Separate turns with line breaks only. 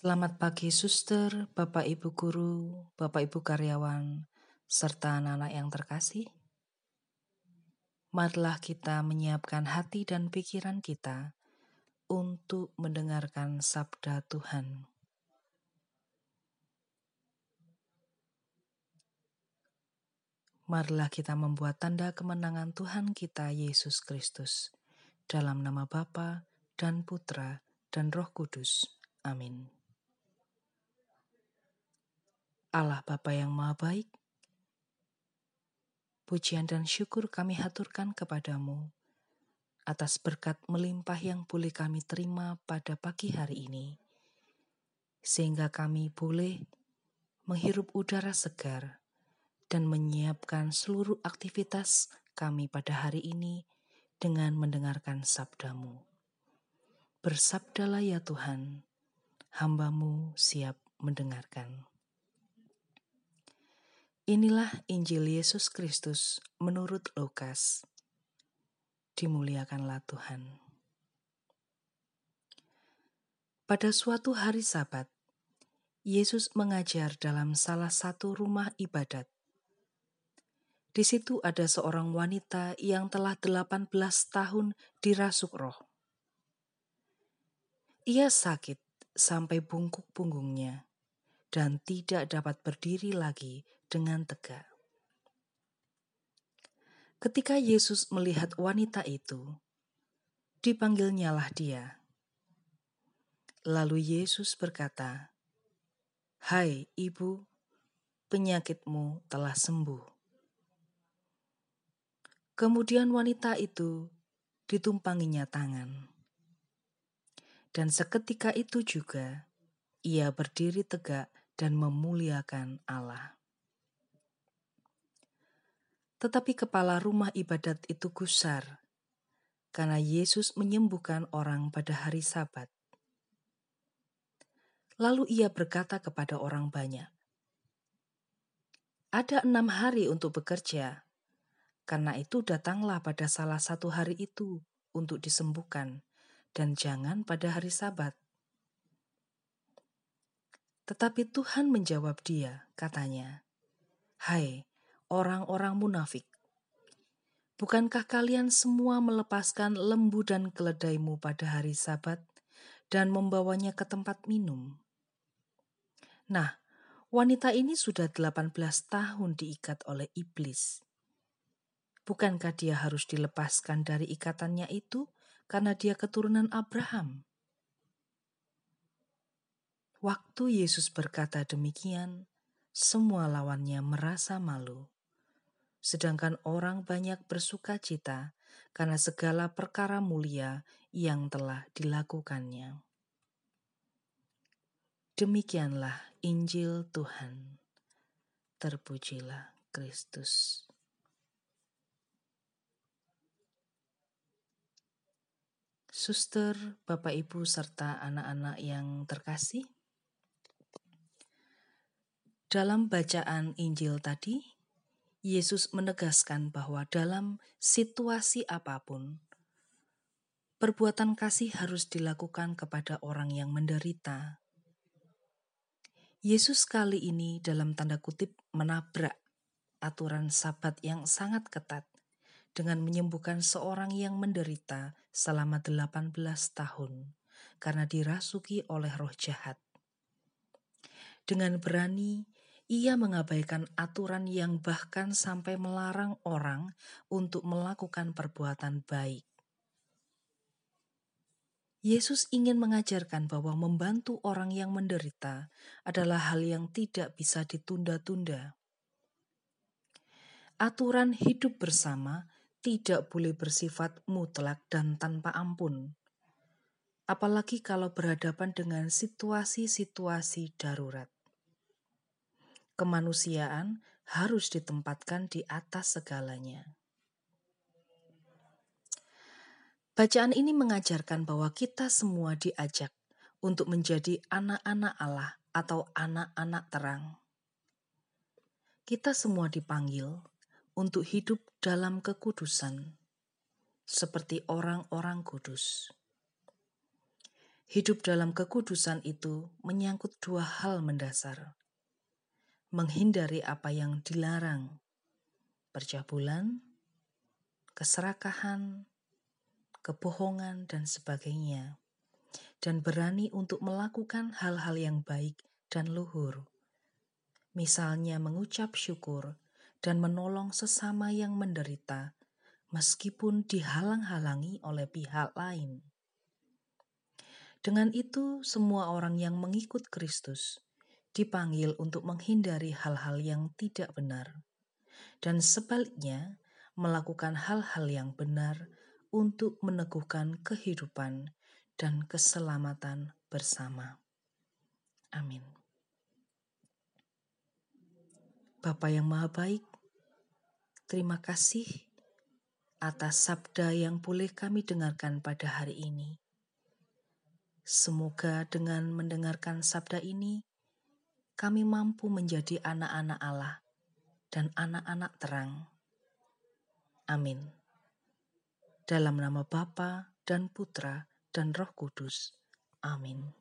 Selamat pagi suster, Bapak Ibu guru, Bapak Ibu karyawan, serta anak-anak yang terkasih. Marilah kita menyiapkan hati dan pikiran kita untuk mendengarkan sabda Tuhan. Marilah kita membuat tanda kemenangan Tuhan kita Yesus Kristus dalam nama Bapa dan Putra dan Roh Kudus. Amin. Allah Bapa yang Maha Baik, pujian dan syukur kami haturkan kepadamu atas berkat melimpah yang boleh kami terima pada pagi hari ini, sehingga kami boleh menghirup udara segar dan menyiapkan seluruh aktivitas kami pada hari ini dengan mendengarkan sabdamu. Bersabdalah ya Tuhan, hambamu siap mendengarkan. Inilah Injil Yesus Kristus menurut Lukas. Dimuliakanlah Tuhan. Pada suatu hari Sabat, Yesus mengajar dalam salah satu rumah ibadat. Di situ ada seorang wanita yang telah 18 tahun dirasuk roh. Ia sakit sampai bungkuk punggungnya dan tidak dapat berdiri lagi dengan tegak. Ketika Yesus melihat wanita itu, dipanggilnyalah dia. Lalu Yesus berkata, "Hai ibu, penyakitmu telah sembuh." Kemudian wanita itu ditumpanginya tangan. Dan seketika itu juga ia berdiri tegak dan memuliakan Allah. Tetapi kepala rumah ibadat itu gusar karena Yesus menyembuhkan orang pada hari Sabat. Lalu ia berkata kepada orang banyak, "Ada enam hari untuk bekerja, karena itu datanglah pada salah satu hari itu untuk disembuhkan, dan jangan pada hari Sabat." Tetapi Tuhan menjawab dia, katanya, "Hai, orang-orang munafik. Bukankah kalian semua melepaskan lembu dan keledaimu pada hari Sabat dan membawanya ke tempat minum? Nah, wanita ini sudah 18 tahun diikat oleh iblis. Bukankah dia harus dilepaskan dari ikatannya itu karena dia keturunan Abraham? Waktu Yesus berkata demikian, semua lawannya merasa malu sedangkan orang banyak bersuka cita karena segala perkara mulia yang telah dilakukannya. Demikianlah Injil Tuhan. Terpujilah Kristus. Suster, Bapak Ibu, serta anak-anak yang terkasih, dalam bacaan Injil tadi, Yesus menegaskan bahwa dalam situasi apa pun, perbuatan kasih harus dilakukan kepada orang yang menderita. Yesus kali ini dalam tanda kutip menabrak aturan sabat yang sangat ketat dengan menyembuhkan seorang yang menderita selama 18 tahun karena dirasuki oleh roh jahat. Dengan berani, ia mengabaikan aturan yang bahkan sampai melarang orang untuk melakukan perbuatan baik. Yesus ingin mengajarkan bahwa membantu orang yang menderita adalah hal yang tidak bisa ditunda-tunda. Aturan hidup bersama tidak boleh bersifat mutlak dan tanpa ampun, apalagi kalau berhadapan dengan situasi-situasi darurat kemanusiaan harus ditempatkan di atas segalanya. Bacaan ini mengajarkan bahwa kita semua diajak untuk menjadi anak-anak Allah atau anak-anak terang. Kita semua dipanggil untuk hidup dalam kekudusan, seperti orang-orang kudus. Hidup dalam kekudusan itu menyangkut dua hal mendasar. Menghindari apa yang dilarang, percabulan, keserakahan, kebohongan, dan sebagainya, dan berani untuk melakukan hal-hal yang baik dan luhur. Misalnya mengucap syukur dan menolong sesama yang menderita, meskipun dihalang-halangi oleh pihak lain. Dengan itu, semua orang yang mengikut Kristus dipanggil untuk menghindari hal-hal yang tidak benar, dan sebaliknya melakukan hal-hal yang benar untuk meneguhkan kehidupan dan keselamatan bersama. Amin. Bapa yang Maha Baik, terima kasih atas sabda yang boleh kami dengarkan pada hari ini. Semoga dengan mendengarkan sabda ini, kami mampu menjadi anak-anak Allah dan anak-anak terang. Amin. Dalam nama Bapa dan Putra dan Roh Kudus. Amin.